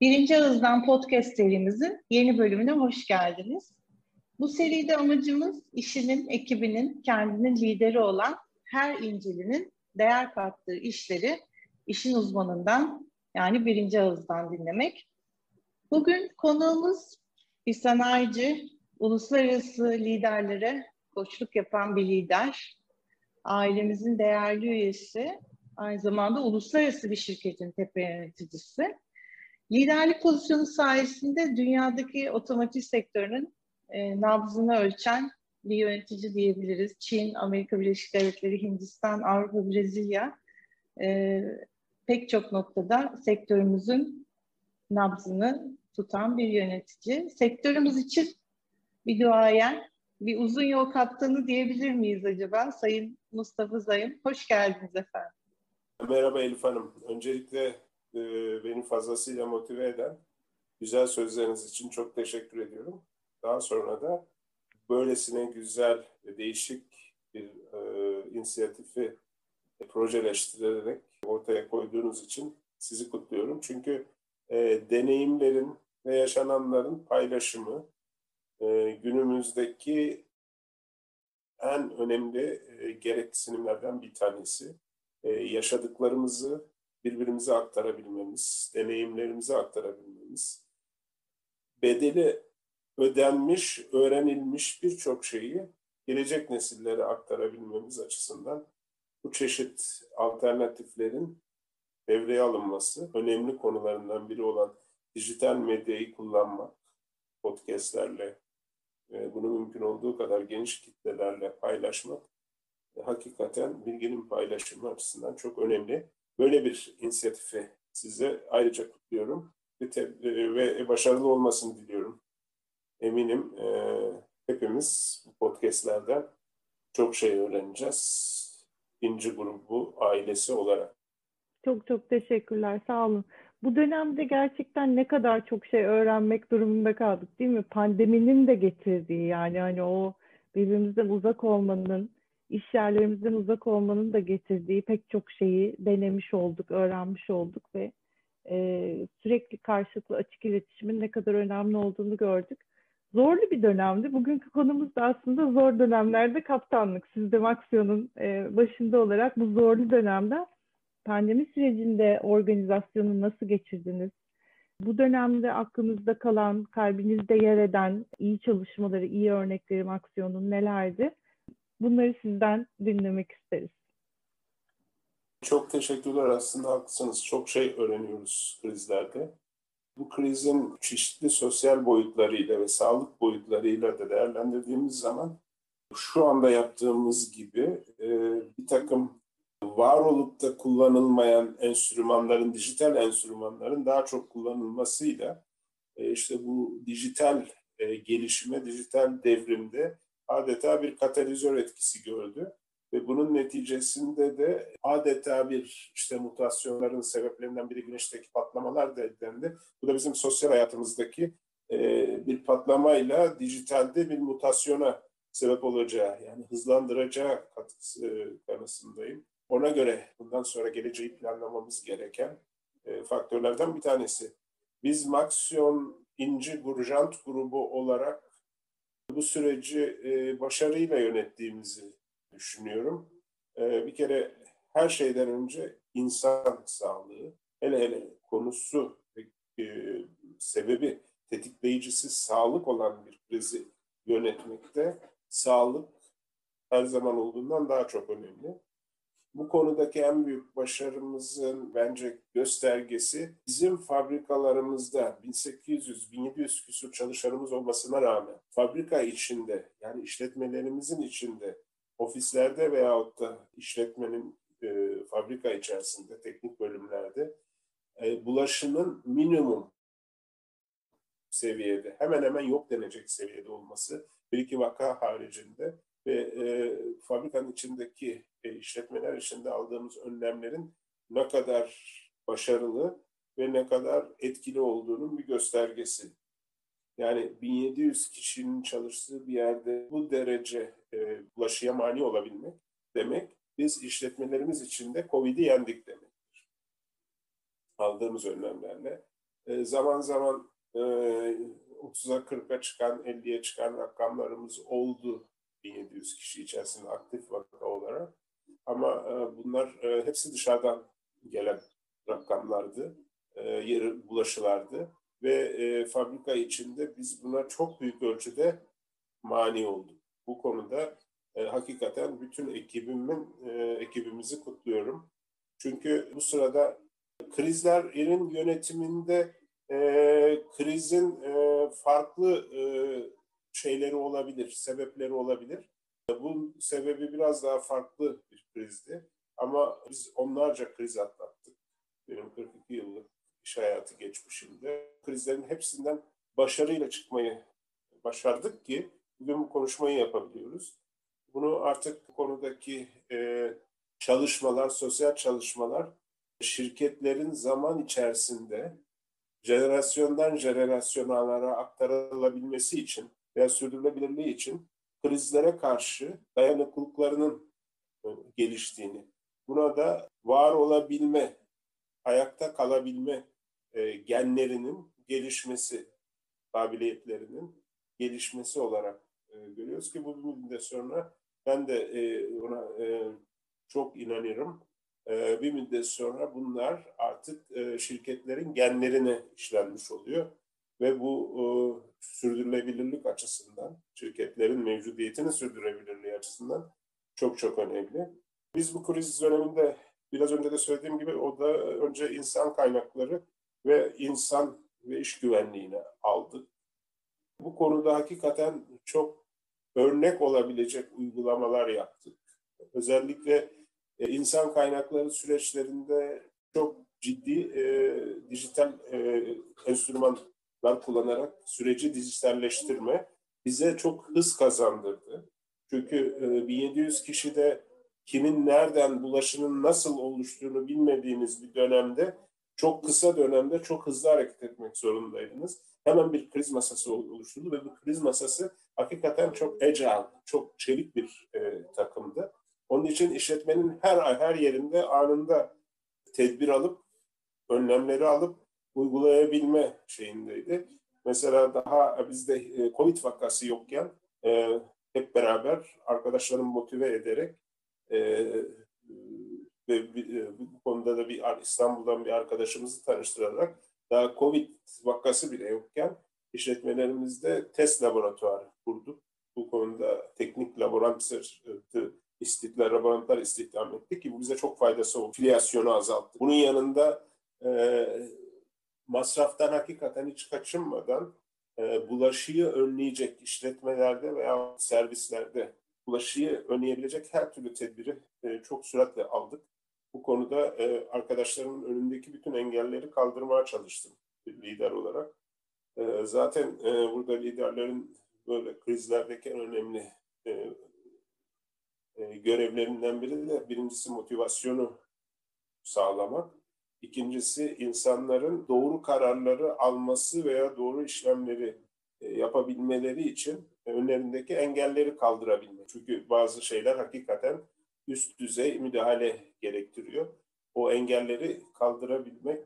Birinci Ağızdan Podcast serimizin yeni bölümüne hoş geldiniz. Bu seride amacımız işinin, ekibinin, kendinin lideri olan her incilinin değer kattığı işleri işin uzmanından yani birinci ağızdan dinlemek. Bugün konuğumuz bir sanayici, uluslararası liderlere koçluk yapan bir lider, ailemizin değerli üyesi, aynı zamanda uluslararası bir şirketin tepe yöneticisi. Liderlik pozisyonu sayesinde dünyadaki otomotiv sektörünün e, nabzını ölçen bir yönetici diyebiliriz. Çin, Amerika Birleşik Devletleri, Hindistan, Avrupa, Brezilya e, pek çok noktada sektörümüzün nabzını tutan bir yönetici. Sektörümüz için bir duayen, bir uzun yol kaptanı diyebilir miyiz acaba? Sayın Mustafa Zayın, hoş geldiniz efendim. Merhaba Elif Hanım. Öncelikle e, beni fazlasıyla motive eden güzel sözleriniz için çok teşekkür ediyorum. Daha sonra da böylesine güzel ve değişik bir e, inisiyatifi projeleştirerek ortaya koyduğunuz için sizi kutluyorum. Çünkü e, deneyimlerin ve yaşananların paylaşımı e, günümüzdeki en önemli e, gereksinimlerden bir tanesi. E, yaşadıklarımızı birbirimize aktarabilmemiz, deneyimlerimizi aktarabilmemiz, bedeli ödenmiş, öğrenilmiş birçok şeyi gelecek nesillere aktarabilmemiz açısından bu çeşit alternatiflerin devreye alınması önemli konularından biri olan dijital medyayı kullanmak, podcastlerle, e, bunu mümkün olduğu kadar geniş kitlelerle paylaşmak e, hakikaten bilginin paylaşımı açısından çok önemli. Böyle bir inisiyatifi size ayrıca kutluyorum ve, e, ve başarılı olmasını diliyorum. Eminim e, hepimiz podcastlerden çok şey öğreneceğiz. İnci grubu ailesi olarak. Çok çok teşekkürler. Sağ olun. Bu dönemde gerçekten ne kadar çok şey öğrenmek durumunda kaldık değil mi? Pandeminin de getirdiği yani hani o birbirimizden uzak olmanın, iş yerlerimizden uzak olmanın da getirdiği pek çok şeyi denemiş olduk, öğrenmiş olduk ve e, sürekli karşılıklı açık iletişimin ne kadar önemli olduğunu gördük. Zorlu bir dönemdi. Bugünkü konumuz da aslında zor dönemlerde kaptanlık. Siz de Maxion'un e, başında olarak bu zorlu dönemde pandemi sürecinde organizasyonu nasıl geçirdiniz? Bu dönemde aklınızda kalan, kalbinizde yer eden iyi çalışmaları, iyi örnekleri Maxion'un nelerdi? Bunları sizden dinlemek isteriz. Çok teşekkürler aslında haklısınız. Çok şey öğreniyoruz krizlerde. Bu krizin çeşitli sosyal boyutlarıyla ve sağlık boyutlarıyla da değerlendirdiğimiz zaman şu anda yaptığımız gibi e, bir takım var olup da kullanılmayan enstrümanların, dijital enstrümanların daha çok kullanılmasıyla e, işte bu dijital e, gelişime, dijital devrimde adeta bir katalizör etkisi gördü. Ve bunun neticesinde de adeta bir işte mutasyonların sebeplerinden biri güneşteki patlamalar da eklendi. Bu da bizim sosyal hayatımızdaki e, bir patlamayla dijitalde bir mutasyona sebep olacağı yani hızlandıracağı e, kanısındayım. Ona göre bundan sonra geleceği planlamamız gereken e, faktörlerden bir tanesi. Biz Maxion İnci Gurjant grubu olarak bu süreci e, başarıyla yönettiğimizi düşünüyorum. E, bir kere her şeyden önce insan sağlığı, hele hele konusu e, sebebi tetikleyicisi sağlık olan bir krizi yönetmekte sağlık her zaman olduğundan daha çok önemli. Bu konudaki en büyük başarımızın bence göstergesi bizim fabrikalarımızda 1800-1700 küsur çalışanımız olmasına rağmen fabrika içinde yani işletmelerimizin içinde ofislerde veyahut da işletmenin e, fabrika içerisinde teknik bölümlerde e, bulaşının minimum seviyede hemen hemen yok denecek seviyede olması bir iki vaka haricinde ve e, fabrikanın içindeki e, işletmeler içinde aldığımız önlemlerin ne kadar başarılı ve ne kadar etkili olduğunun bir göstergesi. Yani 1700 kişinin çalıştığı bir yerde bu derece e, bulaşıya mani olabilmek demek biz işletmelerimiz içinde COVID'i yendik demektir. Aldığımız önlemlerle. E, zaman zaman 30'a 40'a çıkan, 50'ye çıkan rakamlarımız oldu 1700 kişi içerisinde aktif vaka olarak. Ama bunlar hepsi dışarıdan gelen rakamlardı, yer bulaşılardı ve fabrika içinde biz buna çok büyük ölçüde mani olduk. Bu konuda hakikaten bütün ekibimin ekibimizi kutluyorum. Çünkü bu sırada krizlerin yönetiminde e, krizin e, farklı e, şeyleri olabilir, sebepleri olabilir. Bu sebebi biraz daha farklı bir krizdi. Ama biz onlarca kriz atlattık. Benim 42 yıllık iş hayatı geçmişimde. Krizlerin hepsinden başarıyla çıkmayı başardık ki bugün bu konuşmayı yapabiliyoruz. Bunu artık bu konudaki e, çalışmalar, sosyal çalışmalar şirketlerin zaman içerisinde jenerasyondan jenerasyonlara aktarılabilmesi için veya sürdürülebilirliği için krizlere karşı dayanıklılıklarının e, geliştiğini, buna da var olabilme, ayakta kalabilme e, genlerinin gelişmesi, kabiliyetlerinin gelişmesi olarak e, görüyoruz ki bu müddet sonra ben de ona çok inanıyorum e, bir müddet sonra bunlar artık şirketlerin genlerine işlenmiş oluyor. Ve bu sürdürülebilirlik açısından, şirketlerin mevcudiyetini sürdürebilirliği açısından çok çok önemli. Biz bu kriz döneminde biraz önce de söylediğim gibi o da önce insan kaynakları ve insan ve iş güvenliğine aldık. Bu konuda hakikaten çok örnek olabilecek uygulamalar yaptık. Özellikle e, insan kaynakları süreçlerinde çok ciddi e, dijital e, enstrümanlar kullanarak süreci dijitalleştirme bize çok hız kazandırdı. Çünkü e, 1700 kişide kimin nereden bulaşının nasıl oluştuğunu bilmediğiniz bir dönemde çok kısa dönemde çok hızlı hareket etmek zorundaydınız. Hemen bir kriz masası oluşturdu ve bu kriz masası hakikaten çok agile, çok çevik bir e, takımdı. Onun için işletmenin her her yerinde anında tedbir alıp, önlemleri alıp uygulayabilme şeyindeydi. Mesela daha bizde e, Covid vakası yokken e, hep beraber arkadaşlarımı motive ederek e, ve e, bu konuda da bir İstanbul'dan bir arkadaşımızı tanıştırarak daha Covid vakası bile yokken işletmelerimizde test laboratuvarı kurduk. Bu konuda teknik laboratuvar istihdam, laboratuvar istihdam ettik ki bu bize çok faydası oldu. Filyasyonu azalttı. Bunun yanında e, masraftan hakikaten hiç kaçınmadan e, bulaşıyı önleyecek işletmelerde veya servislerde bulaşıyı önleyebilecek her türlü tedbiri e, çok süratle aldık. Bu konuda e, arkadaşlarımın önündeki bütün engelleri kaldırmaya çalıştım lider olarak. E, zaten e, burada liderlerin böyle krizlerdeki en önemli e, e, görevlerinden biri de birincisi motivasyonu sağlamak. İkincisi insanların doğru kararları alması veya doğru işlemleri e, yapabilmeleri için önlerindeki engelleri kaldırabilmek. Çünkü bazı şeyler hakikaten üst düzey müdahale gerektiriyor. O engelleri kaldırabilmek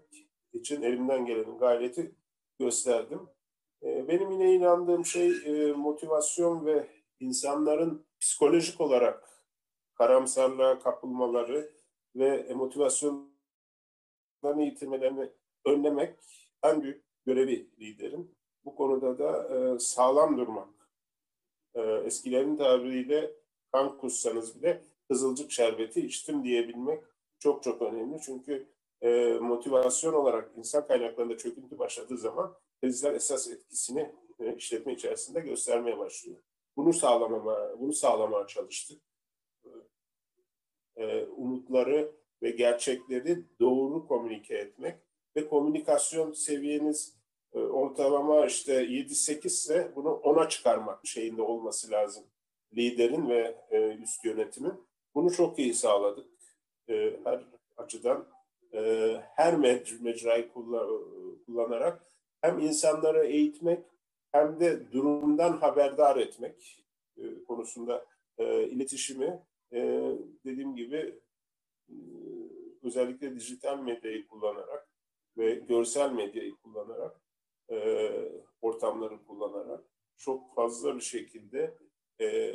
için elimden gelen gayreti gösterdim. E, benim yine inandığım şey motivasyon ve insanların psikolojik olarak karamsarlığa kapılmaları ve motivasyonlarını yitirmelerini önlemek en büyük görevi liderin. Bu konuda da e, sağlam durmak. E, eskilerin tabiriyle kan kussanız bile kızılcık şerbeti içtim diyebilmek çok çok önemli. Çünkü e, motivasyon olarak insan kaynaklarında çöküntü başladığı zaman krizler esas etkisini e, işletme içerisinde göstermeye başlıyor. Bunu sağlamama, bunu sağlamaya çalıştık e, umutları ve gerçekleri doğru komünike etmek ve komünikasyon seviyeniz e, ortalama işte 7-8 ise bunu 10'a çıkarmak şeyinde olması lazım liderin ve e, üst yönetimin. Bunu çok iyi sağladık. E, her açıdan her mecrayı kullanarak hem insanları eğitmek hem de durumdan haberdar etmek konusunda iletişimi dediğim gibi özellikle dijital medyayı kullanarak ve görsel medyayı kullanarak, e, ortamları kullanarak çok fazla bir şekilde, e,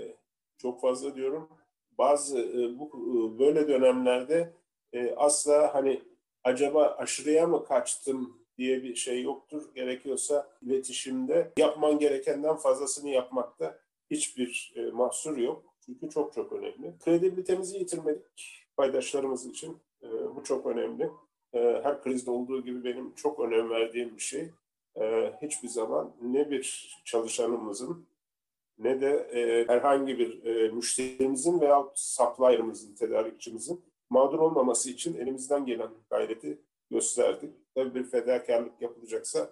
çok fazla diyorum, bazı e, bu e, böyle dönemlerde e, asla hani acaba aşırıya mı kaçtım diye bir şey yoktur. Gerekiyorsa iletişimde yapman gerekenden fazlasını yapmakta hiçbir e, mahsur yok. Çünkü çok çok önemli. Kredibilitemizi yitirmedik paydaşlarımız için. E, bu çok önemli. E, her krizde olduğu gibi benim çok önem verdiğim bir şey. E, hiçbir zaman ne bir çalışanımızın ne de e, herhangi bir e, müşterimizin veya supplier'ımızın, tedarikçimizin mağdur olmaması için elimizden gelen gayreti gösterdik. Tabii bir fedakarlık yapılacaksa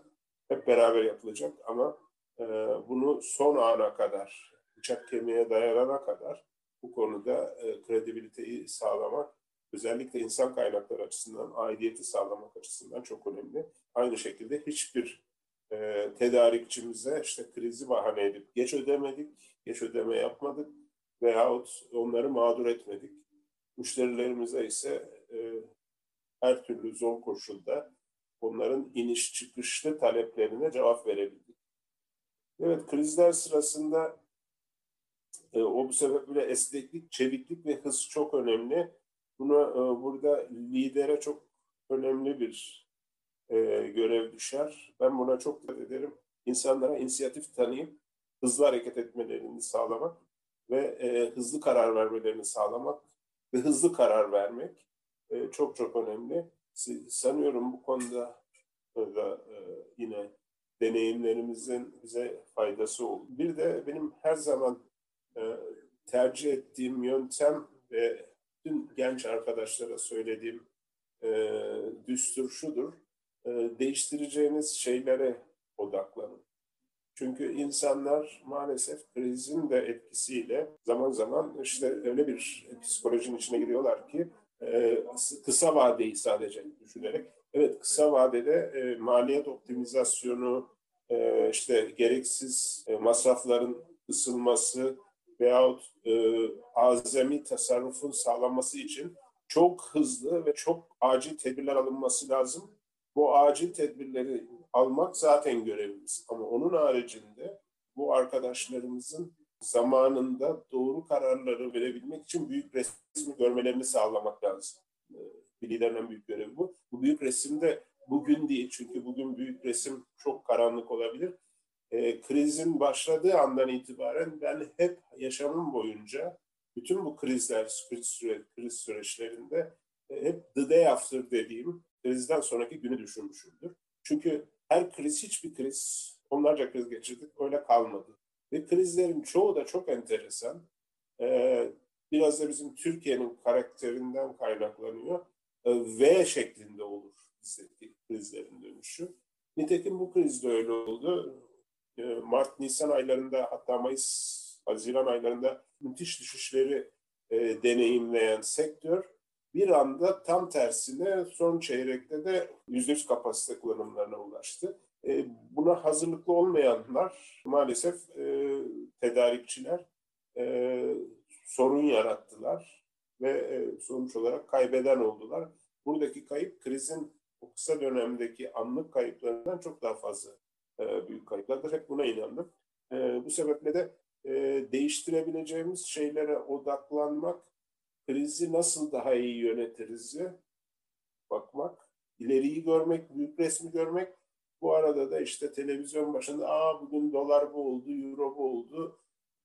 hep beraber yapılacak ama e, bunu son ana kadar, bıçak kemiğe dayanana kadar bu konuda e, kredibiliteyi sağlamak, özellikle insan kaynakları açısından, aidiyeti sağlamak açısından çok önemli. Aynı şekilde hiçbir e, tedarikçimize işte krizi bahane edip geç ödemedik, geç ödeme yapmadık veyahut onları mağdur etmedik. Müşterilerimize ise e, her türlü zor koşulda onların iniş çıkışlı taleplerine cevap verebildik. Evet, krizler sırasında e, o bu sebeple esneklik, çeviklik ve hız çok önemli. Buna e, burada lidere çok önemli bir e, görev düşer. Ben buna çok dikkat ederim. İnsanlara inisiyatif tanıyıp hızlı hareket etmelerini sağlamak ve e, hızlı karar vermelerini sağlamak ve hızlı karar vermek e, çok çok önemli. Sanıyorum bu konuda da e, yine deneyimlerimizin bize faydası oldu. Bir de benim her zaman tercih ettiğim yöntem ve tüm genç arkadaşlara söylediğim e, düstur şudur. E, değiştireceğiniz şeylere odaklanın. Çünkü insanlar maalesef krizin de etkisiyle zaman zaman işte öyle bir psikolojinin içine giriyorlar ki e, kısa vadeyi sadece düşünerek evet kısa vadede e, maliyet optimizasyonu e, işte gereksiz e, masrafların ısılması veyahut e, azami tasarrufun sağlanması için çok hızlı ve çok acil tedbirler alınması lazım. Bu acil tedbirleri almak zaten görevimiz. Ama onun haricinde bu arkadaşlarımızın zamanında doğru kararları verebilmek için büyük resmi görmelerini sağlamak lazım. Ee, bir liderin büyük görevi bu. Bu büyük resimde bugün değil çünkü bugün büyük resim çok karanlık olabilir. E, krizin başladığı andan itibaren ben hep yaşamım boyunca bütün bu krizler, kriz, süre, kriz süreçlerinde e, hep the day after dediğim krizden sonraki günü düşünmüşümdür. Çünkü her kriz, hiçbir kriz, onlarca kriz geçirdik, öyle kalmadı. Ve krizlerin çoğu da çok enteresan. Ee, biraz da bizim Türkiye'nin karakterinden kaynaklanıyor. Ee, v şeklinde olur bizdeki krizlerin dönüşü. Nitekim bu kriz de öyle oldu. Ee, Mart, Nisan aylarında hatta Mayıs, Haziran aylarında müthiş düşüşleri e, deneyimleyen sektör bir anda tam tersine son çeyrekte de %100 kapasite kullanımlarına ulaştı. E, buna hazırlıklı olmayanlar maalesef e, tedarikçiler e, sorun yarattılar ve e, sonuç olarak kaybeden oldular. Buradaki kayıp krizin o kısa dönemdeki anlık kayıplarından çok daha fazla e, büyük kayıplardır. Hep buna inandım. E, bu sebeple de e, değiştirebileceğimiz şeylere odaklanmak, krizi nasıl daha iyi yönetiriz bakmak, ileriyi görmek, büyük resmi görmek bu arada da işte televizyon başında aa bugün dolar bu oldu, euro bu oldu.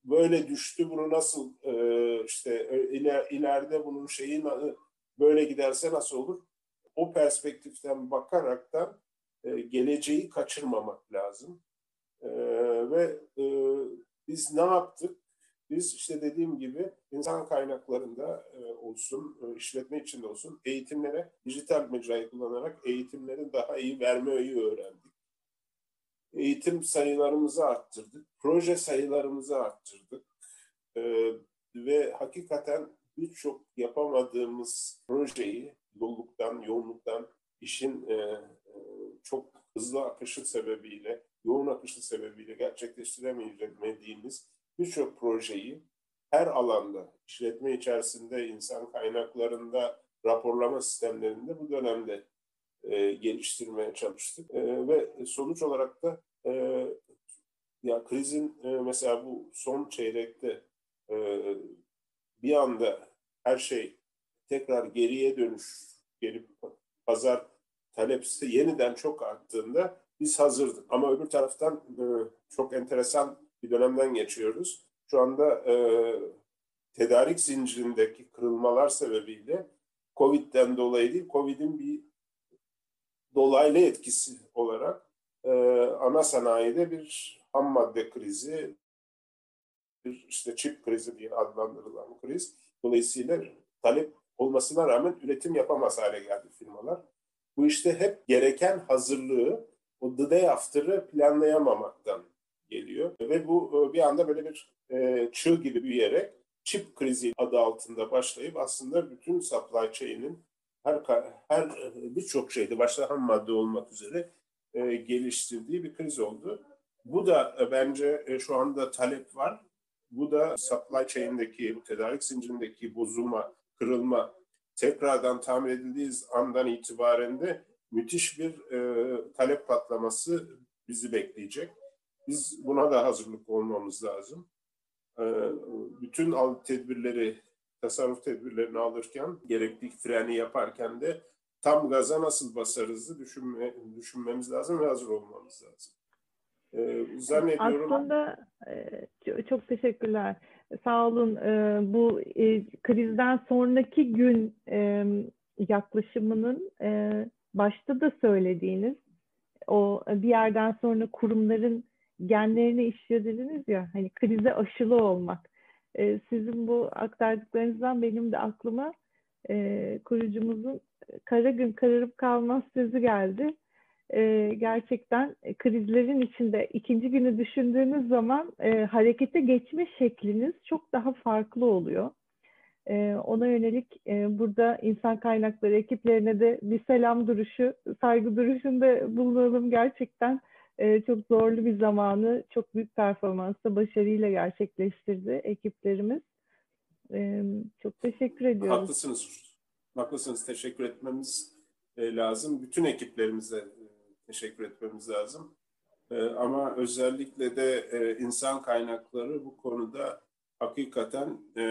Böyle düştü bunu nasıl e, işte iler, ileride bunun şeyi böyle giderse nasıl olur? O perspektiften bakaraktan e, geleceği kaçırmamak lazım. E, ve e, biz ne yaptık? Biz işte dediğim gibi insan kaynaklarında olsun, işletme içinde olsun eğitimlere dijital mecrayı kullanarak eğitimlerin daha iyi vermeyi öğrendik. Eğitim sayılarımızı arttırdık, proje sayılarımızı arttırdık ve hakikaten birçok yapamadığımız projeyi yolluktan, yoğunluktan, işin çok hızlı akışı sebebiyle, yoğun akışı sebebiyle gerçekleştiremediğimiz birçok projeyi her alanda, işletme içerisinde, insan kaynaklarında, raporlama sistemlerinde bu dönemde e, geliştirmeye çalıştık. E, ve sonuç olarak da e, ya krizin e, mesela bu son çeyrekte e, bir anda her şey tekrar geriye dönüş, geri pazar talepsi yeniden çok arttığında biz hazırdık. Ama öbür taraftan e, çok enteresan bir dönemden geçiyoruz. Şu anda e, tedarik zincirindeki kırılmalar sebebiyle Covid'den dolayı değil, Covid'in bir dolaylı etkisi olarak e, ana sanayide bir ham madde krizi, bir işte çip krizi diye adlandırılan kriz. Dolayısıyla talep olmasına rağmen üretim yapamaz hale geldi firmalar. Bu işte hep gereken hazırlığı, o the day after'ı planlayamamaktan geliyor. Ve bu e, bir anda böyle bir e, çığ gibi büyüyerek çip krizi adı altında başlayıp aslında bütün supply chain'in her her e, birçok şeyde başta ham madde olmak üzere e, geliştirdiği bir kriz oldu. Bu da e, bence e, şu anda talep var. Bu da supply chain'deki, tedarik zincirindeki bozulma, kırılma tekrardan tamir edildiği andan itibaren de müthiş bir e, talep patlaması bizi bekleyecek. Biz buna da hazırlık olmamız lazım. E, bütün tedbirleri, tasarruf tedbirlerini alırken, gerekli freni yaparken de tam gaza nasıl basarızı düşünme, düşünmemiz lazım ve hazır olmamız lazım. Ee, zannediyorum. Aslında e, çok teşekkürler. Sağ olun. E, bu e, krizden sonraki gün e, yaklaşımının e, başta da söylediğiniz o bir yerden sonra kurumların genlerini işlediniz ya hani krize aşılı olmak. E, sizin bu aktardıklarınızdan benim de aklıma kurucumuzun kara gün kararıp kalmaz sözü geldi e, gerçekten krizlerin içinde ikinci günü düşündüğünüz zaman e, harekete geçme şekliniz çok daha farklı oluyor. E, ona yönelik e, burada insan kaynakları ekiplerine de bir selam duruşu, saygı duruşunda bulunalım. Gerçekten e, çok zorlu bir zamanı çok büyük performansla başarıyla gerçekleştirdi ekiplerimiz. E, çok teşekkür ediyoruz. Haklısınız. Haklısınız. Teşekkür etmemiz e, lazım. Bütün ekiplerimize teşekkür etmemiz lazım. E, ama özellikle de e, insan kaynakları bu konuda hakikaten e,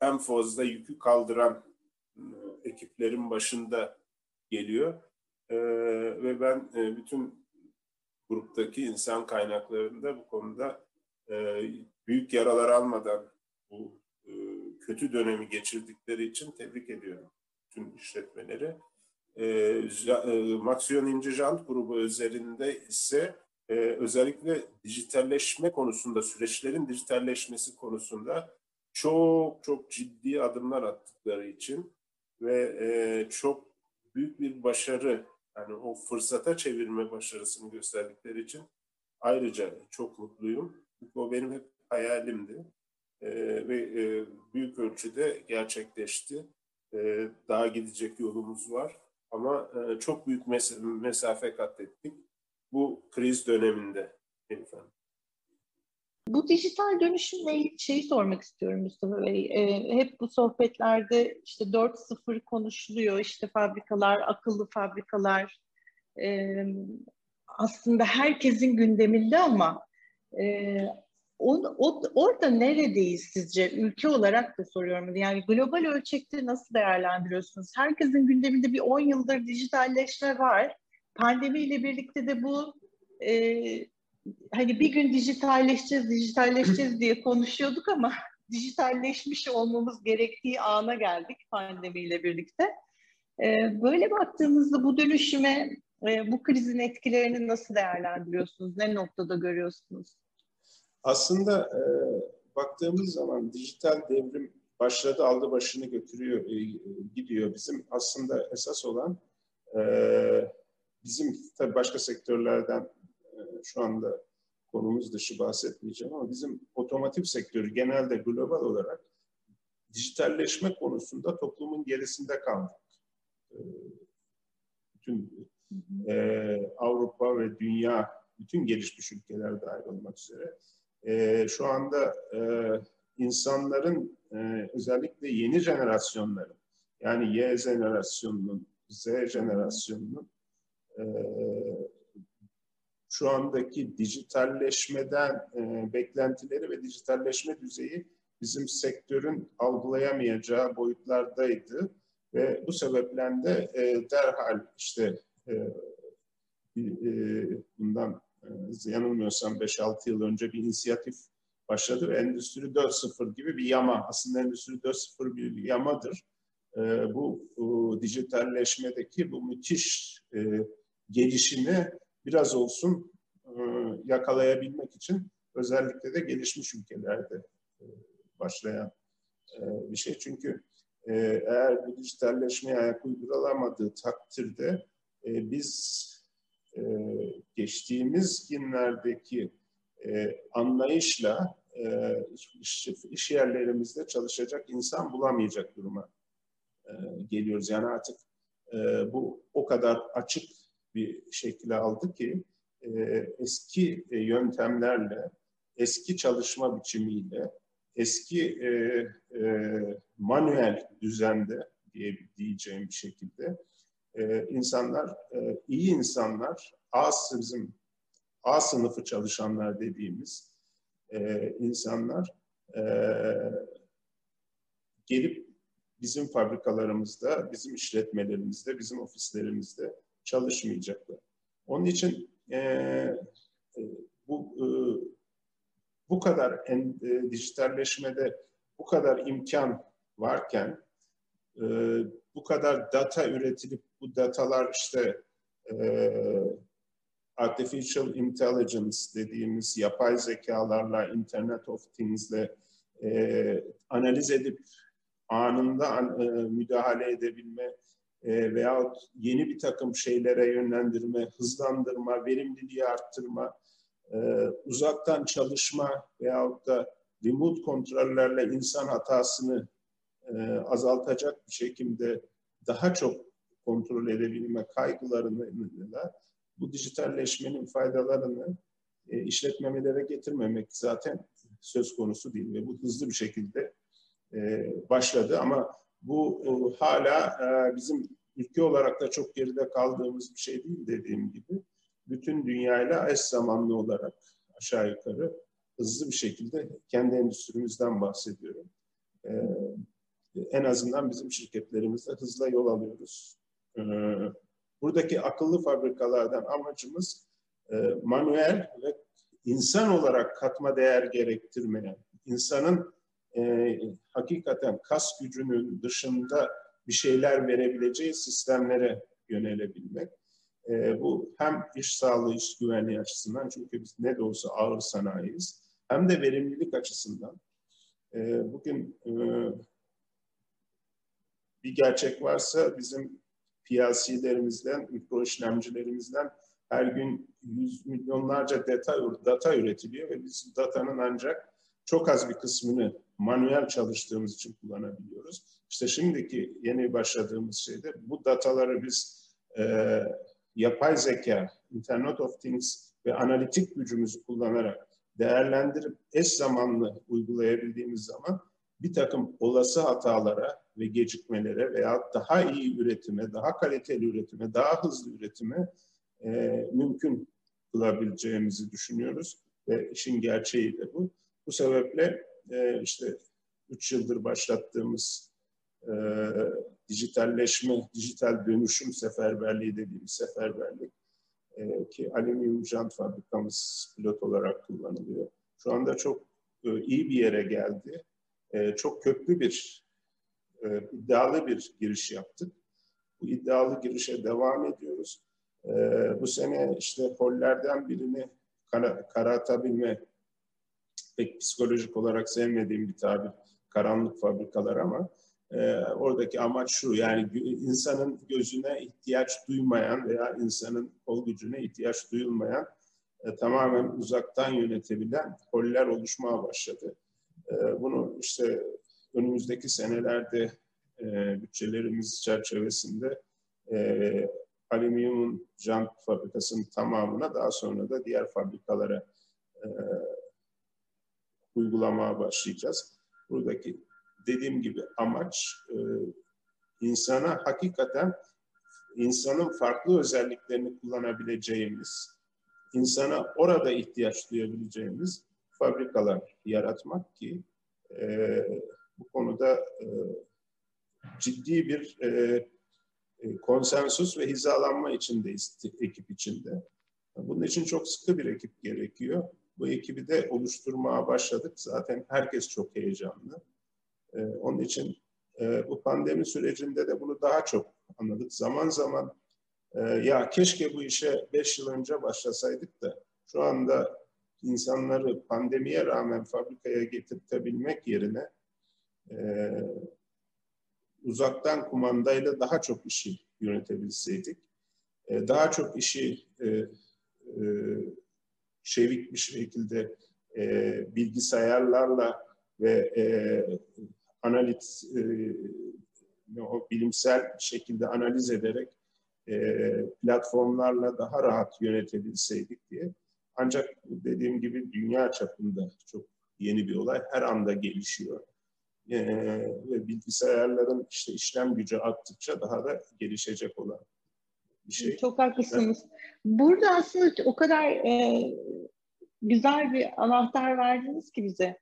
en fazla yükü kaldıran e, ekiplerin başında geliyor. E, ve ben bütün gruptaki insan kaynaklarında bu konuda büyük yaralar almadan bu kötü dönemi geçirdikleri için tebrik ediyorum tüm işletmeleri. E, e, Maxion İnce Jant grubu üzerinde ise e, özellikle dijitalleşme konusunda, süreçlerin dijitalleşmesi konusunda çok çok ciddi adımlar attıkları için ve e, çok büyük bir başarı, yani o fırsata çevirme başarısını gösterdikleri için ayrıca çok mutluyum. Çünkü o benim hep hayalimdi e, ve büyük ölçüde gerçekleşti. Daha gidecek yolumuz var. Ama e, çok büyük mes mesafe kat ettik bu kriz döneminde efendim. Bu dijital dönüşümle ilgili şeyi sormak istiyorum Mustafa Bey. E, hep bu sohbetlerde işte 4.0 konuşuluyor. İşte fabrikalar, akıllı fabrikalar. E, aslında herkesin gündeminde ama e, o, o, orada neredeyiz sizce? Ülke olarak da soruyorum. Yani global ölçekte nasıl değerlendiriyorsunuz? Herkesin gündeminde bir 10 yıldır dijitalleşme var. Pandemiyle birlikte de bu e, hani bir gün dijitalleşeceğiz, dijitalleşeceğiz diye konuşuyorduk ama dijitalleşmiş olmamız gerektiği ana geldik pandemiyle birlikte. E, böyle baktığınızda bu dönüşüme, e, bu krizin etkilerini nasıl değerlendiriyorsunuz? Ne noktada görüyorsunuz? Aslında e, baktığımız zaman dijital devrim başladı, aldı başını götürüyor, e, gidiyor. Bizim aslında esas olan e, bizim tabii başka sektörlerden e, şu anda konumuz dışı bahsetmeyeceğim ama bizim otomotiv sektörü genelde global olarak dijitalleşme konusunda toplumun gerisinde kaldık. E, bütün e, Avrupa ve dünya, bütün gelişmiş ülkeler dahil olmak üzere e, şu anda e, insanların e, özellikle yeni jenerasyonların yani Y jenerasyonunun Z jenerasyonunun e, şu andaki dijitalleşmeden e, beklentileri ve dijitalleşme düzeyi bizim sektörün algılayamayacağı boyutlardaydı. Ve bu sebeple de e, derhal işte e, e, bundan yanılmıyorsam 5-6 yıl önce bir inisiyatif başladı ve Endüstri 4.0 gibi bir yama. Aslında Endüstri 4.0 bir yamadır. E, bu e, dijitalleşmedeki bu müthiş e, gelişimi biraz olsun e, yakalayabilmek için özellikle de gelişmiş ülkelerde e, başlayan bir şey. Çünkü eğer bu dijitalleşmeye ayak uydurulamadığı takdirde biz e, geçtiğimiz günlerdeki e, anlayışla e, iş, iş yerlerimizde çalışacak insan bulamayacak duruma e, geliyoruz. Yani artık e, bu o kadar açık bir şekilde aldı ki e, eski e, yöntemlerle, eski çalışma biçimiyle, eski e, e, manuel düzende diye diyeceğim bir şekilde e, insanlar, e, iyi insanlar, A bizim A sınıfı çalışanlar dediğimiz e, insanlar e, gelip bizim fabrikalarımızda, bizim işletmelerimizde, bizim ofislerimizde çalışmayacaklar. Onun için e, e, bu e, bu kadar en, e, dijitalleşmede bu kadar imkan varken e, bu kadar data üretilip bu datalar işte e, artificial intelligence dediğimiz yapay zekalarla, Internet of Things'le e, analiz edip anında e, müdahale edebilme e, veyahut yeni bir takım şeylere yönlendirme, hızlandırma, verimliliği arttırma, e, uzaktan çalışma veyahut da remote kontrollerle insan hatasını e, azaltacak bir şekilde daha çok kontrol edebilme kaygılarıyla bu dijitalleşmenin faydalarını e, işletmemelere getirmemek zaten söz konusu değil ve bu hızlı bir şekilde e, başladı ama bu e, hala e, bizim ülke olarak da çok geride kaldığımız bir şey değil dediğim gibi. Bütün dünyayla eş zamanlı olarak aşağı yukarı hızlı bir şekilde kendi endüstrimizden bahsediyorum. E, en azından bizim şirketlerimizde hızla yol alıyoruz. E, buradaki akıllı fabrikalardan amacımız e, manuel ve insan olarak katma değer gerektirmeyen, insanın e, hakikaten kas gücünün dışında bir şeyler verebileceği sistemlere yönelebilmek. E, bu hem iş sağlığı, iş güvenliği açısından çünkü biz ne de olsa ağır sanayiyiz, hem de verimlilik açısından. E, bugün e, bir gerçek varsa bizim PLC'lerimizden, mikro işlemcilerimizden her gün yüz milyonlarca data, data üretiliyor ve biz datanın ancak çok az bir kısmını manuel çalıştığımız için kullanabiliyoruz. İşte şimdiki yeni başladığımız şeyde bu dataları biz e, yapay zeka, Internet of Things ve analitik gücümüzü kullanarak değerlendirip eş zamanlı uygulayabildiğimiz zaman bir takım olası hatalara ve gecikmelere veya daha iyi üretime, daha kaliteli üretime, daha hızlı üretime e, mümkün kılabileceğimizi düşünüyoruz ve işin gerçeği de bu. Bu sebeple e, işte üç yıldır başlattığımız e, dijitalleşme, dijital dönüşüm seferberliği dediğimiz seferberlik e, ki alüminyum jant fabrikamız pilot olarak kullanılıyor. Şu anda çok e, iyi bir yere geldi. E, çok köklü bir, e, iddialı bir giriş yaptık. Bu iddialı girişe devam ediyoruz. E, bu sene işte hollerden birini kara, karartabilme pek psikolojik olarak sevmediğim bir tabir karanlık fabrikalar ama e, oradaki amaç şu yani insanın gözüne ihtiyaç duymayan veya insanın kol gücüne ihtiyaç duyulmayan e, tamamen uzaktan yönetebilen koller oluşmaya başladı. E, bunu işte önümüzdeki senelerde e, bütçelerimiz çerçevesinde e, alüminyum jant fabrikasının tamamına daha sonra da diğer fabrikalara e, uygulamaya başlayacağız. Buradaki dediğim gibi amaç e, insana hakikaten insanın farklı özelliklerini kullanabileceğimiz, insana orada ihtiyaç duyabileceğimiz fabrikalar yaratmak ki e, bu konuda e, ciddi bir e, e, konsensus ve hizalanma içindeyiz ekip içinde. Bunun için çok sıkı bir ekip gerekiyor. Bu ekibi de oluşturmaya başladık. Zaten herkes çok heyecanlı. E, onun için e, bu pandemi sürecinde de bunu daha çok anladık. Zaman zaman e, ya keşke bu işe beş yıl önce başlasaydık da şu anda insanları pandemiye rağmen fabrikaya getirtebilmek yerine e, uzaktan kumandayla daha çok işi yönetebilseydik, e, daha çok işi e, e, çevik bir şekilde bilgisayarlarla ve analiz bilimsel şekilde analiz ederek platformlarla daha rahat yönetebilseydik diye. Ancak dediğim gibi dünya çapında çok yeni bir olay. Her anda gelişiyor. Ee, ve bilgisayarların işte işlem gücü arttıkça daha da gelişecek olan bir şey. Çok haklısınız. Burada aslında o kadar e, güzel bir anahtar verdiniz ki bize.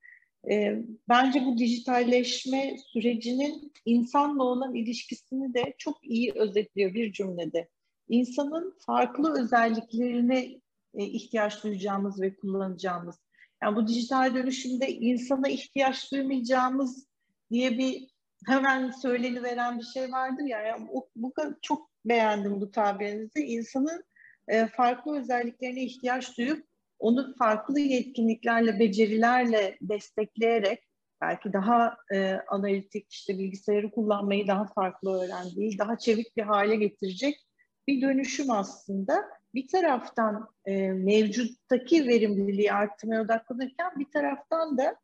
E, bence bu dijitalleşme sürecinin insanla olan ilişkisini de çok iyi özetliyor bir cümlede. İnsanın farklı özelliklerine e, ihtiyaç duyacağımız ve kullanacağımız. Yani bu dijital dönüşümde insana ihtiyaç duymayacağımız diye bir hemen söyleni veren bir şey vardır ya. Yani bu, bu çok beğendim bu tabirinizi. İnsanın e, farklı özelliklerine ihtiyaç duyup onu farklı yetkinliklerle, becerilerle destekleyerek belki daha e, analitik işte bilgisayarı kullanmayı daha farklı öğrendiği, daha çevik bir hale getirecek bir dönüşüm aslında. Bir taraftan e, mevcuttaki verimliliği arttırmaya odaklanırken bir taraftan da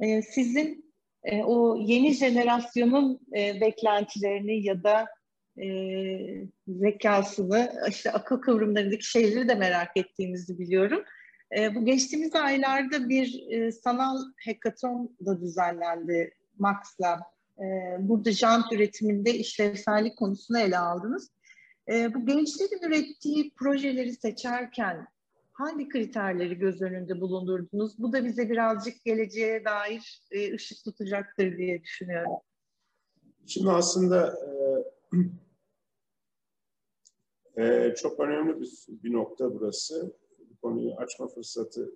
e, sizin e, o yeni jenerasyonun e, beklentilerini ya da e, zekasını, işte akıl kıvrımlarındaki şeyleri de merak ettiğinizi biliyorum. E, bu geçtiğimiz aylarda bir e, sanal hackathon da düzenlendi Max'la. E, burada jant üretiminde işlevsellik konusunu ele aldınız. E, bu gençlerin ürettiği projeleri seçerken hangi kriterleri göz önünde bulundurdunuz? Bu da bize birazcık geleceğe dair e, ışık tutacaktır diye düşünüyorum. Şimdi aslında e, e, çok önemli bir, bir nokta burası. Bu konuyu açma fırsatı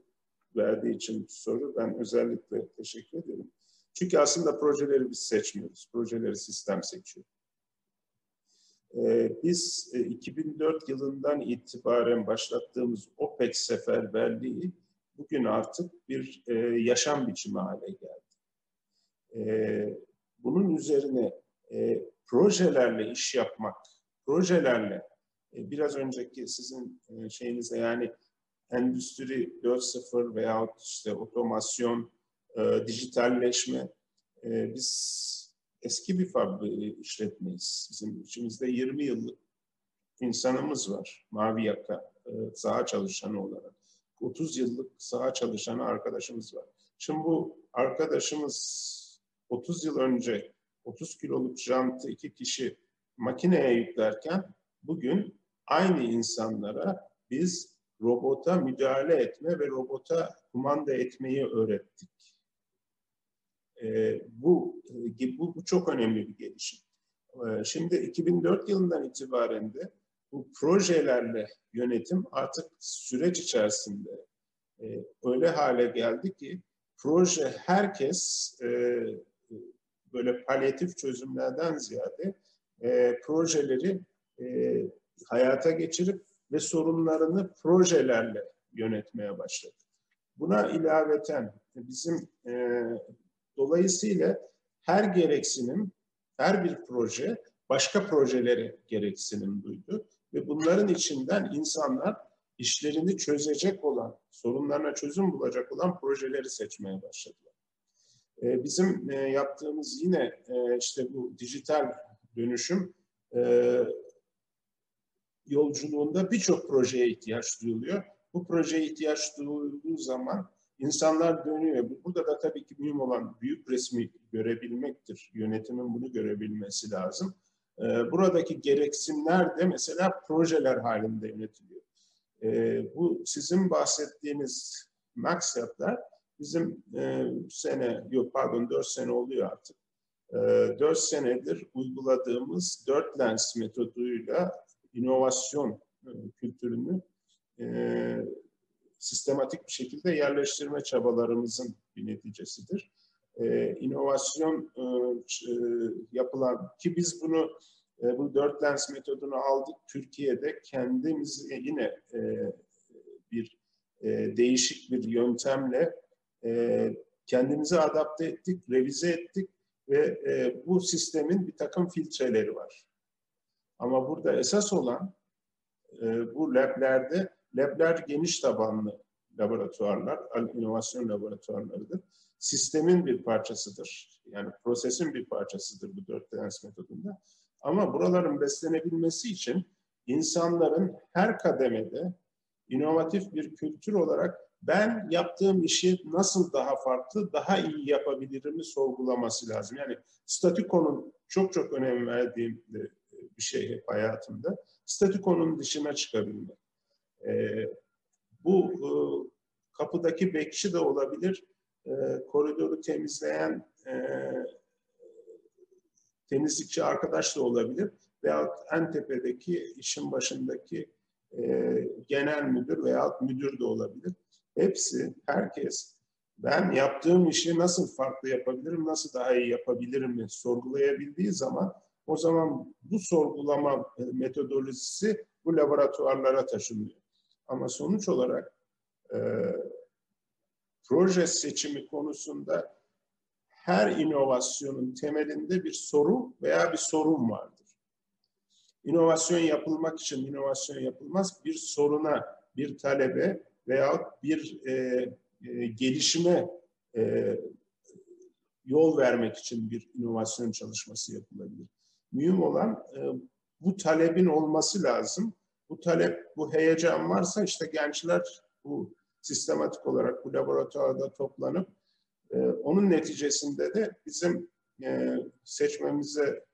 verdiği için soru. Ben özellikle teşekkür ederim. Çünkü aslında projeleri biz seçmiyoruz. Projeleri sistem seçiyor. Ee, biz 2004 e, yılından itibaren başlattığımız OPEC seferberliği bugün artık bir e, yaşam biçimi hale geldi. Ee, bunun üzerine e, projelerle iş yapmak, projelerle biraz önceki sizin şeyinize yani endüstri 4.0 veyahut işte otomasyon, dijitalleşme biz eski bir fabrik işletmeyiz. Bizim içimizde 20 yıllık insanımız var. Mavi yaka e, saha çalışanı olarak. 30 yıllık saha çalışanı arkadaşımız var. Şimdi bu arkadaşımız 30 yıl önce 30 kiloluk jantı iki kişi makineye yüklerken bugün aynı insanlara biz robota müdahale etme ve robota kumanda etmeyi öğrettik. E, bu, e, bu, bu çok önemli bir gelişim. E, şimdi 2004 yılından itibaren de bu projelerle yönetim artık süreç içerisinde e, öyle hale geldi ki proje herkes e, böyle palyatif çözümlerden ziyade projeleri hayata geçirip ve sorunlarını projelerle yönetmeye başladı. Buna ilaveten bizim Dolayısıyla her gereksinim, her bir proje başka projelere gereksinim duydu. Ve bunların içinden insanlar işlerini çözecek olan, sorunlarına çözüm bulacak olan projeleri seçmeye başladılar. Ee, bizim e, yaptığımız yine e, işte bu dijital dönüşüm e, yolculuğunda birçok projeye ihtiyaç duyuluyor. Bu projeye ihtiyaç duyulduğu zaman İnsanlar dönüyor. Burada da tabii ki mühim olan büyük resmi görebilmektir. Yönetimin bunu görebilmesi lazım. E, buradaki gereksinimler de mesela projeler halinde yönetiliyor. E, bu sizin bahsettiğiniz maksatlar bizim e, sene, yok pardon dört sene oluyor artık. E, dört senedir uyguladığımız dört lens metoduyla inovasyon e, kültürünü e, sistematik bir şekilde yerleştirme çabalarımızın bir neticesidir. E, inovasyon e, e, yapılan ki biz bunu e, bu dört lens metodunu aldık Türkiye'de kendimiz yine e, bir e, değişik bir yöntemle e, kendimizi adapte ettik, revize ettik ve e, bu sistemin bir takım filtreleri var. Ama burada esas olan e, bu lablerde, labler geniş tabanlı laboratuvarlar, inovasyon laboratuvarlarıdır. Sistemin bir parçasıdır. Yani prosesin bir parçasıdır bu dört lens metodunda. Ama buraların beslenebilmesi için insanların her kademede inovatif bir kültür olarak ben yaptığım işi nasıl daha farklı, daha iyi yapabilirimi sorgulaması lazım. Yani statikonun çok çok önem verdiğim bir şey hep hayatımda. Statikonun dışına çıkabilmek. Ee, bu e, kapıdaki bekçi de olabilir, e, koridoru temizleyen e, temizlikçi arkadaş da olabilir veya en tepedeki işin başındaki e, genel müdür veya müdür de olabilir. Hepsi, herkes ben yaptığım işi nasıl farklı yapabilirim, nasıl daha iyi yapabilirim mi sorgulayabildiği zaman o zaman bu sorgulama metodolojisi bu laboratuvarlara taşınıyor. Ama sonuç olarak e, proje seçimi konusunda her inovasyonun temelinde bir soru veya bir sorun vardır. İnovasyon yapılmak için inovasyon yapılmaz. Bir soruna, bir talebe veya bir e, e, gelişime e, yol vermek için bir inovasyon çalışması yapılabilir. Mühim olan e, bu talebin olması lazım. Bu talep, bu heyecan varsa işte gençler bu sistematik olarak bu laboratuvarda toplanıp e, onun neticesinde de bizim e, seçmemize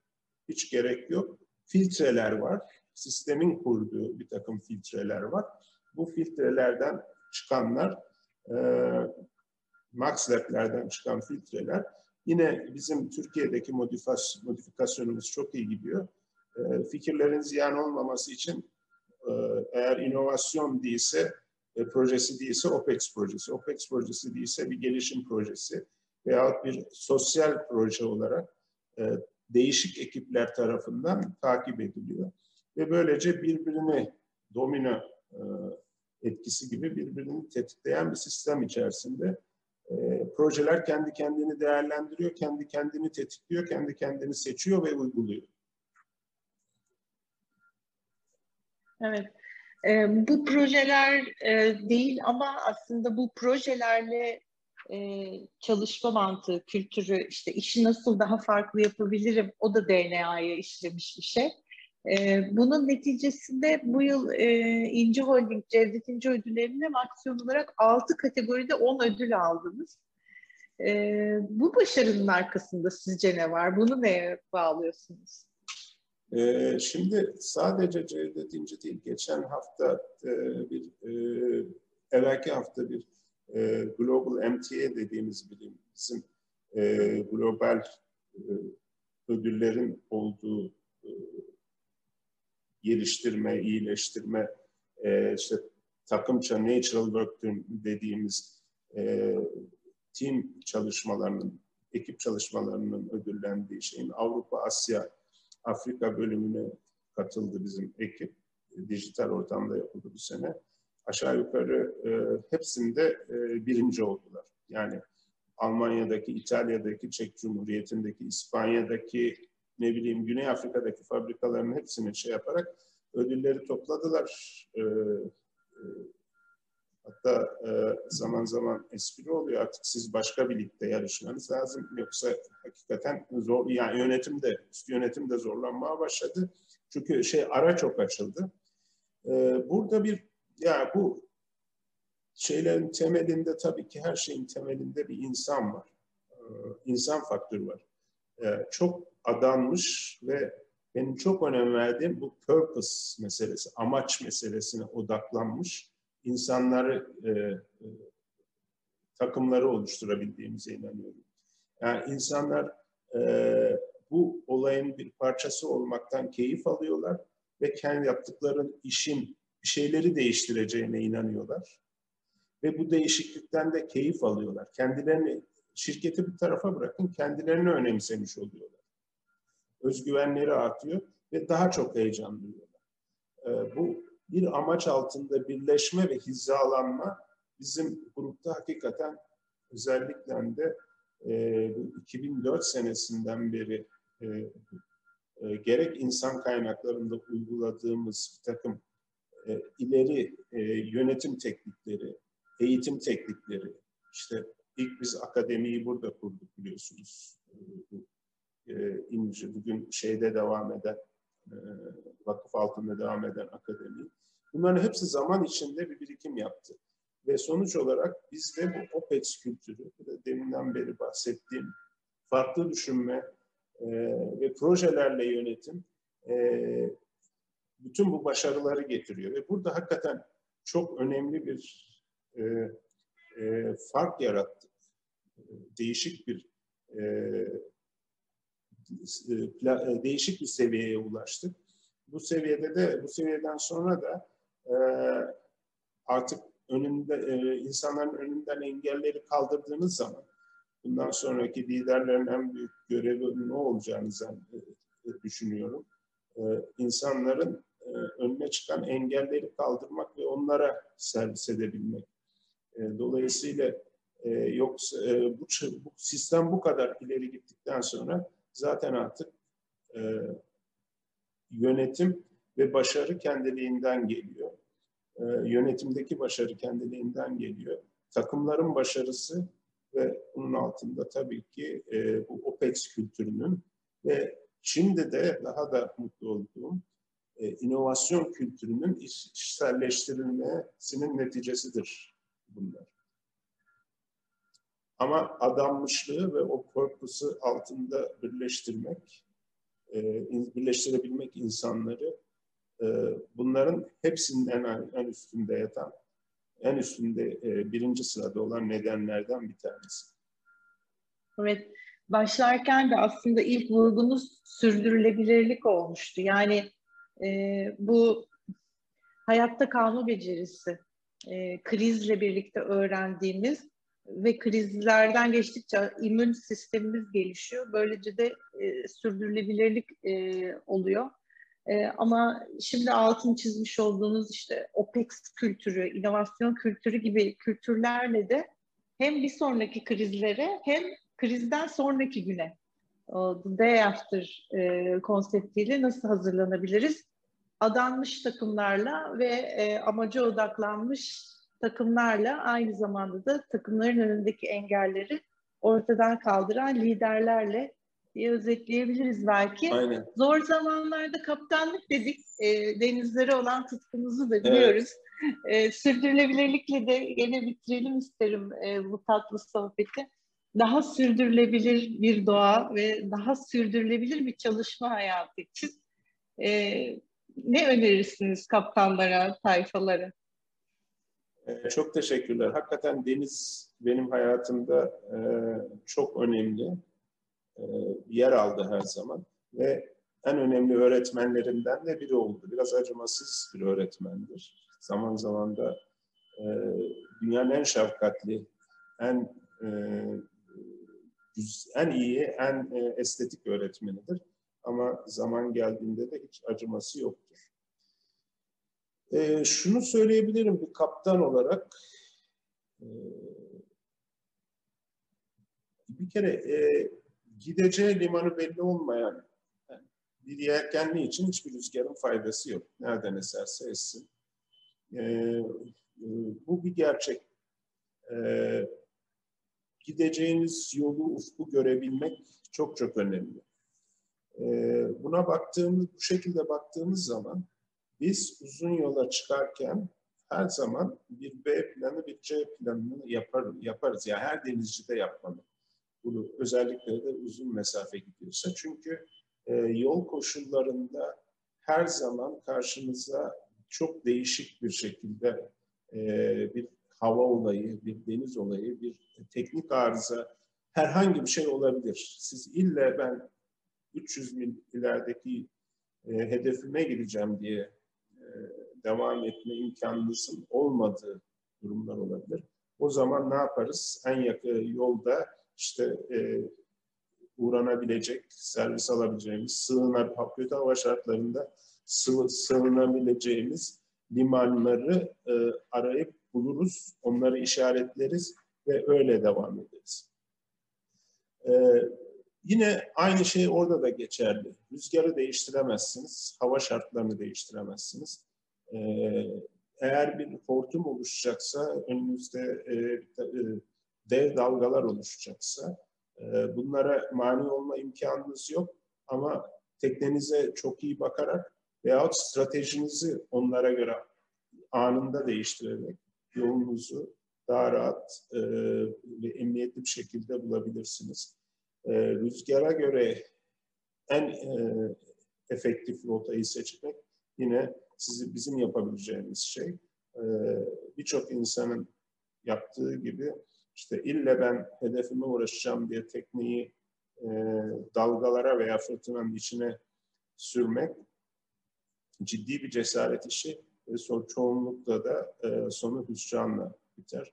hiç gerek yok. Filtreler var. Sistemin kurduğu bir takım filtreler var. Bu filtrelerden çıkanlar, e, MaxLab'lerden çıkan filtreler yine bizim Türkiye'deki modifikasyonumuz çok iyi gidiyor. E, fikirlerin ziyan olmaması için eğer inovasyon değilse e, projesi değilse OPEX projesi, OPEX projesi değilse bir gelişim projesi veyahut bir sosyal proje olarak e, değişik ekipler tarafından takip ediliyor. Ve böylece birbirini domino e, etkisi gibi birbirini tetikleyen bir sistem içerisinde e, projeler kendi kendini değerlendiriyor, kendi kendini tetikliyor, kendi kendini seçiyor ve uyguluyor. Evet. E, bu projeler e, değil ama aslında bu projelerle e, çalışma mantığı, kültürü, işte işi nasıl daha farklı yapabilirim o da DNA'ya işlemiş bir şey. E, bunun neticesinde bu yıl e, İnci Holding Cevdet İnci ödüllerine aksiyon olarak 6 kategoride 10 ödül aldınız. E, bu başarının arkasında sizce ne var? Bunu neye bağlıyorsunuz? Ee, şimdi sadece Cevdet İnci değil, geçen hafta e, bir, e, evvelki hafta bir e, Global MTA dediğimiz bilim, bizim e, global e, ödüllerin olduğu e, geliştirme, iyileştirme, e, işte takımça natural work dediğimiz e, team çalışmalarının, ekip çalışmalarının ödüllendiği şeyin Avrupa, Asya, Afrika bölümüne katıldı bizim ekip. Dijital ortamda yapıldı bu sene. Aşağı yukarı e, hepsinde e, birinci oldular. Yani Almanya'daki, İtalya'daki, Çek Cumhuriyeti'ndeki, İspanya'daki, ne bileyim Güney Afrika'daki fabrikaların hepsini şey yaparak ödülleri topladılar. E, e, hatta e, zaman zaman espri oluyor artık siz başka bir ligde yarışmanız lazım yoksa hakikaten zor yani yönetim de üst yönetim de zorlanmaya başladı. Çünkü şey ara çok açıldı. E, burada bir ya bu şeylerin temelinde tabii ki her şeyin temelinde bir insan var. E, insan faktörü var. E, çok adanmış ve benim çok önem verdiğim bu purpose meselesi, amaç meselesine odaklanmış insanları, e, e, takımları oluşturabildiğimize inanıyorum. Yani insanlar e, bu olayın bir parçası olmaktan keyif alıyorlar ve kendi yaptıkları işin bir şeyleri değiştireceğine inanıyorlar. Ve bu değişiklikten de keyif alıyorlar. Kendilerini, şirketi bir tarafa bırakın, kendilerini önemsemiş oluyorlar. Özgüvenleri artıyor ve daha çok heyecan duyuyorlar. Ee, bu bir amaç altında birleşme ve hizalanma bizim grupta hakikaten özellikle de e, 2004 senesinden beri e, e, gerek insan kaynaklarında uyguladığımız bir takım e, ileri e, yönetim teknikleri, eğitim teknikleri, işte ilk biz akademiyi burada kurduk biliyorsunuz. E, İmci, bugün şeyde devam eden, e, vakıf altında devam eden akademi. Bunların hepsi zaman içinde bir birikim yaptı. Ve sonuç olarak bizde bu OPEX kültürü, deminden beri bahsettiğim farklı düşünme e, ve projelerle yönetim e, bütün bu başarıları getiriyor. Ve burada hakikaten çok önemli bir e, e, fark yarattık. Değişik bir e, e, değişik bir seviyeye ulaştık. Bu seviyede de bu seviyeden sonra da e, artık önünde e, insanların önünden engelleri kaldırdığınız zaman bundan sonraki liderlerin en büyük görevi ne olacağını e, düşünüyorum. E, insanların e, önüne çıkan engelleri kaldırmak ve onlara servis edebilmek. E, dolayısıyla e, yoksa e, bu, bu sistem bu kadar ileri gittikten sonra zaten artık e, yönetim ve başarı kendiliğinden geliyor. E, yönetimdeki başarı kendiliğinden geliyor. Takımların başarısı ve bunun altında tabii ki e, bu OPEX kültürünün ve şimdi de daha da mutlu olduğum e, inovasyon kültürünün iş, işselleştirilmesinin neticesidir bunlar. Ama adanmışlığı ve o korkusu altında birleştirmek, e, birleştirebilmek insanları e, bunların hepsinin en, en üstünde yatan, en üstünde e, birinci sırada olan nedenlerden bir tanesi. Evet, başlarken de aslında ilk vurgunuz sürdürülebilirlik olmuştu. Yani e, bu hayatta kalma becerisi, e, krizle birlikte öğrendiğimiz ve krizlerden geçtikçe immün sistemimiz gelişiyor. Böylece de e, sürdürülebilirlik e, oluyor. E, ama şimdi altını çizmiş olduğunuz işte OPEX kültürü, inovasyon kültürü gibi kültürlerle de hem bir sonraki krizlere hem krizden sonraki güne The Day After e, konseptiyle nasıl hazırlanabiliriz? Adanmış takımlarla ve e, amaca odaklanmış takımlarla aynı zamanda da takımların önündeki engelleri ortadan kaldıran liderlerle diye özetleyebiliriz belki. Aynen. Zor zamanlarda kaptanlık dedik. E, denizlere olan tutkumuzu da biliyoruz. Evet. E, sürdürülebilirlikle de yine bitirelim isterim e, bu tatlı sohbeti. Daha sürdürülebilir bir doğa ve daha sürdürülebilir bir çalışma hayatı için e, ne önerirsiniz kaptanlara, tayfalara? Ee, çok teşekkürler. Hakikaten deniz benim hayatımda e, çok önemli yer aldı her zaman ve en önemli öğretmenlerimden de biri oldu. Biraz acımasız bir öğretmendir. Zaman zaman da e, dünyanın en şefkatli, en en iyi, en estetik öğretmenidir. Ama zaman geldiğinde de hiç acıması yoktur. E, şunu söyleyebilirim bir kaptan olarak. E, bir kere e, gideceği limanı belli olmayan bir yelkenli için hiçbir rüzgarın faydası yok. Nereden eserse essin. E, e, bu bir gerçek. E, gideceğiniz yolu, ufku görebilmek çok çok önemli. E, buna baktığımız, bu şekilde baktığımız zaman biz uzun yola çıkarken her zaman bir B planı, bir C planını yapar, yaparız. Yani her denizci de yapmalı. Bunu özellikle de uzun mesafe gidiyorsa. Çünkü e, yol koşullarında her zaman karşınıza çok değişik bir şekilde e, bir hava olayı, bir deniz olayı, bir teknik arıza herhangi bir şey olabilir. Siz ille ben 300 mil ilerideki e, hedefime gideceğim diye e, devam etme imkanınızın olmadığı durumlar olabilir. O zaman ne yaparız? En yakın yolda işte e, uğranabilecek, servis alabileceğimiz, sığınar, kötü hava şartlarında sığ, sığınabileceğimiz limanları e, arayıp buluruz, onları işaretleriz ve öyle devam ederiz. E, yine aynı şey orada da geçerli. Rüzgarı değiştiremezsiniz, hava şartlarını değiştiremezsiniz. E, eğer bir hortum oluşacaksa, önünüzde e, e, dev dalgalar oluşacaksa, e, bunlara mani olma imkanınız yok. Ama teknenize çok iyi bakarak veyahut stratejinizi onlara göre anında değiştirerek yolunuzu daha rahat e, ve emniyetli bir şekilde bulabilirsiniz. E, rüzgara göre en e, efektif rotayı seçmek yine sizi bizim yapabileceğimiz şey. Birçok insanın yaptığı gibi işte ille ben hedefime uğraşacağım diye tekneyi e, dalgalara veya fırtınanın içine sürmek ciddi bir cesaret işi ve son, çoğunlukla da e, sonu hüsranla biter.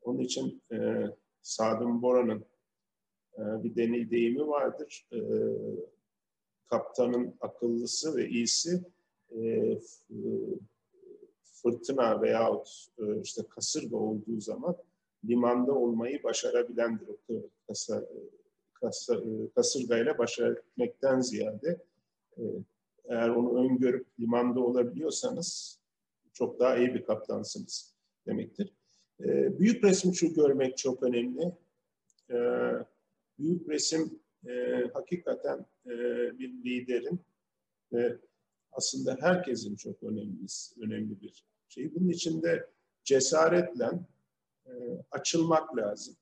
Onun için e, Sadım Bora'nın e, bir deney deyimi vardır. E, kaptanın akıllısı ve iyisi e, fırtına veyahut e, işte kasırga olduğu zaman limanda olmayı başarabilendir. Kasa, kasa, kasırgayla baş etmekten ziyade e, eğer onu öngörüp limanda olabiliyorsanız çok daha iyi bir kaptansınız demektir. E, büyük resim şu görmek çok önemli. E, büyük resim hakikaten bir liderin ve aslında herkesin çok önemli, önemli bir şey. Bunun içinde cesaretle e, açılmak lazım.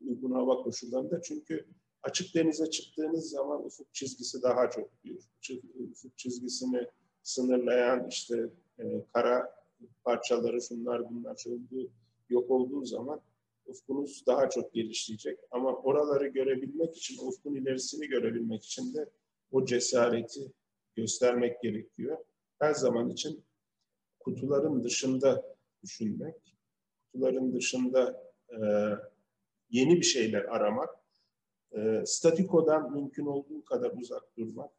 Uygun hava koşullarında çünkü açık denize çıktığınız zaman ufuk çizgisi daha çok büyür. Ufuk çizgisini sınırlayan işte e, kara parçaları şunlar bunlar olduğu, yok olduğu zaman ufkunuz daha çok gelişleyecek. Ama oraları görebilmek için, ufkun ilerisini görebilmek için de o cesareti göstermek gerekiyor. Her zaman için kutuların dışında düşünmek, kutuların dışında e, yeni bir şeyler aramak, e, statikodan mümkün olduğu kadar uzak durmak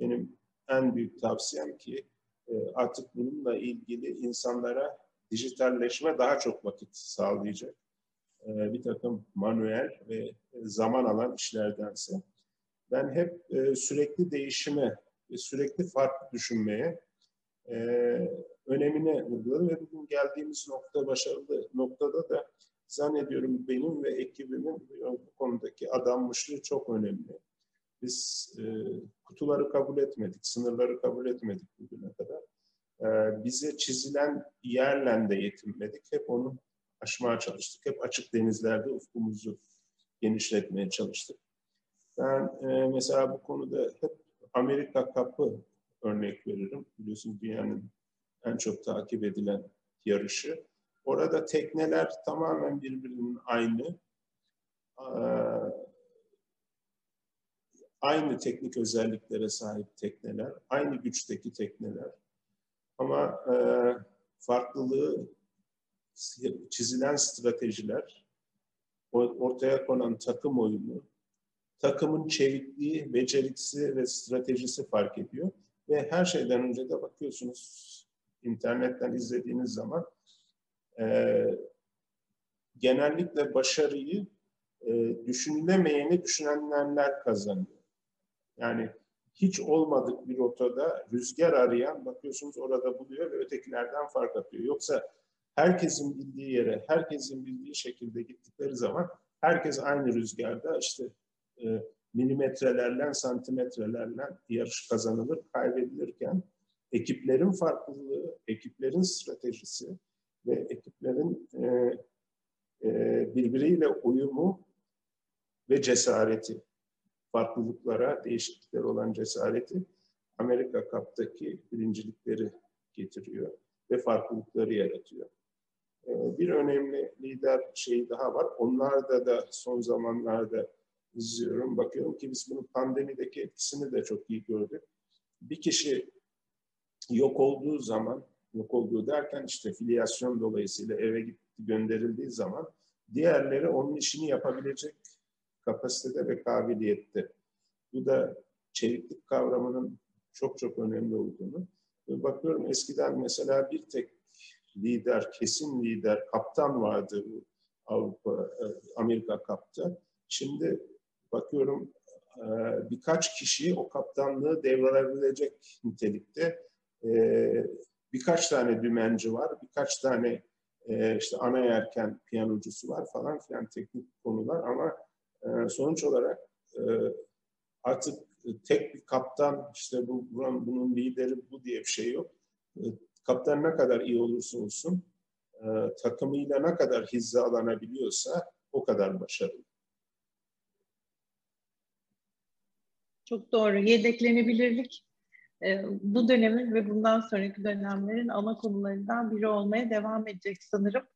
benim en büyük tavsiyem ki e, artık bununla ilgili insanlara dijitalleşme daha çok vakit sağlayacak. E, bir takım manuel ve zaman alan işlerdense. Ben hep e, sürekli değişime ve sürekli farklı düşünmeye e, önemine vurguladı ve bugün geldiğimiz nokta başarılı noktada da zannediyorum benim ve ekibimin bu konudaki adanmışlığı çok önemli. Biz e, kutuları kabul etmedik, sınırları kabul etmedik bugüne kadar. E, bize çizilen yerle de yetinmedik. Hep onu aşmaya çalıştık. Hep açık denizlerde ufkumuzu genişletmeye çalıştık. Ben e, mesela bu konuda hep Amerika Kapı örnek veririm. Biliyorsunuz dünyanın en çok takip edilen yarışı. Orada tekneler tamamen birbirinin aynı. Aynı teknik özelliklere sahip tekneler, aynı güçteki tekneler. Ama farklılığı çizilen stratejiler, ortaya konan takım oyunu, takımın çevikliği, becerisi ve stratejisi fark ediyor. Ve her şeyden önce de bakıyorsunuz internetten izlediğiniz zaman e, genellikle başarıyı e, düşünülemeyeni düşünenler kazanıyor. Yani hiç olmadık bir rotada rüzgar arayan bakıyorsunuz orada buluyor ve ötekilerden fark atıyor. Yoksa herkesin bildiği yere, herkesin bildiği şekilde gittikleri zaman herkes aynı rüzgarda işte e, milimetrelerle, santimetrelerle yarış kazanılır, kaybedilirken ekiplerin farklılığı, ekiplerin stratejisi ve ekiplerin e, e, birbiriyle uyumu ve cesareti farklılıklara, değişikliklere olan cesareti Amerika Cup'taki birincilikleri getiriyor ve farklılıkları yaratıyor. Ee, bir önemli lider şeyi daha var. Onlarda da son zamanlarda izliyorum. Bakıyorum ki biz bunun pandemideki etkisini de çok iyi gördük. Bir kişi yok olduğu zaman, yok olduğu derken işte filyasyon dolayısıyla eve gitti, gönderildiği zaman diğerleri onun işini yapabilecek kapasitede ve kabiliyette. Bu da çeviklik kavramının çok çok önemli olduğunu. Bakıyorum eskiden mesela bir tek lider, kesin lider, kaptan vardı bu Avrupa, e, Amerika kapta. Şimdi bakıyorum e, birkaç kişi o kaptanlığı devredebilecek nitelikte e, birkaç tane dümenci var, birkaç tane işte ana yerken piyanocusu var falan filan teknik konular ama sonuç olarak artık tek bir kaptan işte bu buranın bunun lideri bu diye bir şey yok. Kaptan ne kadar iyi olursa olsun takımıyla ne kadar hizalanabiliyorsa o kadar başarılı. Çok doğru. Yedeklenebilirlik bu dönemin ve bundan sonraki dönemlerin ana konularından biri olmaya devam edecek sanırım.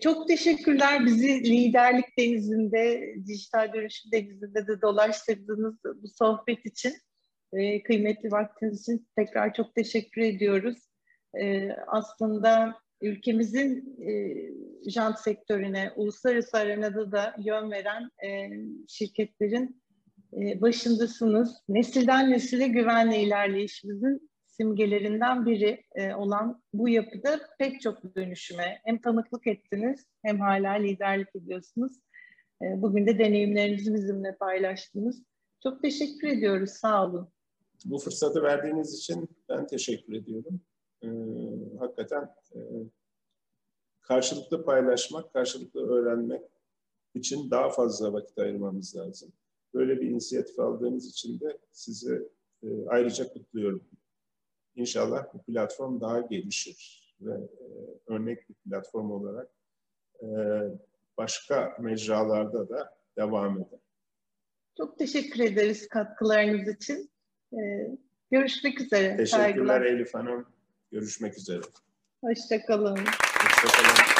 Çok teşekkürler bizi liderlik denizinde, dijital dönüşüm denizinde de dolaştırdığınız bu sohbet için. Kıymetli vaktiniz için tekrar çok teşekkür ediyoruz. Aslında ülkemizin jant sektörüne, uluslararası arenada da yön veren şirketlerin başındasınız. Nesilden nesile güvenle ilerleyişimizin simgelerinden biri e, olan bu yapıda pek çok dönüşüme hem tanıklık ettiniz hem hala liderlik ediyorsunuz. E, bugün de deneyimlerinizi bizimle paylaştınız. Çok teşekkür ediyoruz. Sağ olun. Bu fırsatı verdiğiniz için ben teşekkür ediyorum. Ee, hakikaten e, karşılıklı paylaşmak, karşılıklı öğrenmek için daha fazla vakit ayırmamız lazım. Böyle bir inisiyatif aldığınız için de sizi e, ayrıca kutluyorum. İnşallah bu platform daha gelişir ve e, örnek bir platform olarak e, başka mecralarda da devam eder. Çok teşekkür ederiz katkılarınız için. Görüşmek üzere. Teşekkürler Saygılar. Elif Hanım. Görüşmek üzere. Hoşçakalın. Hoşçakalın.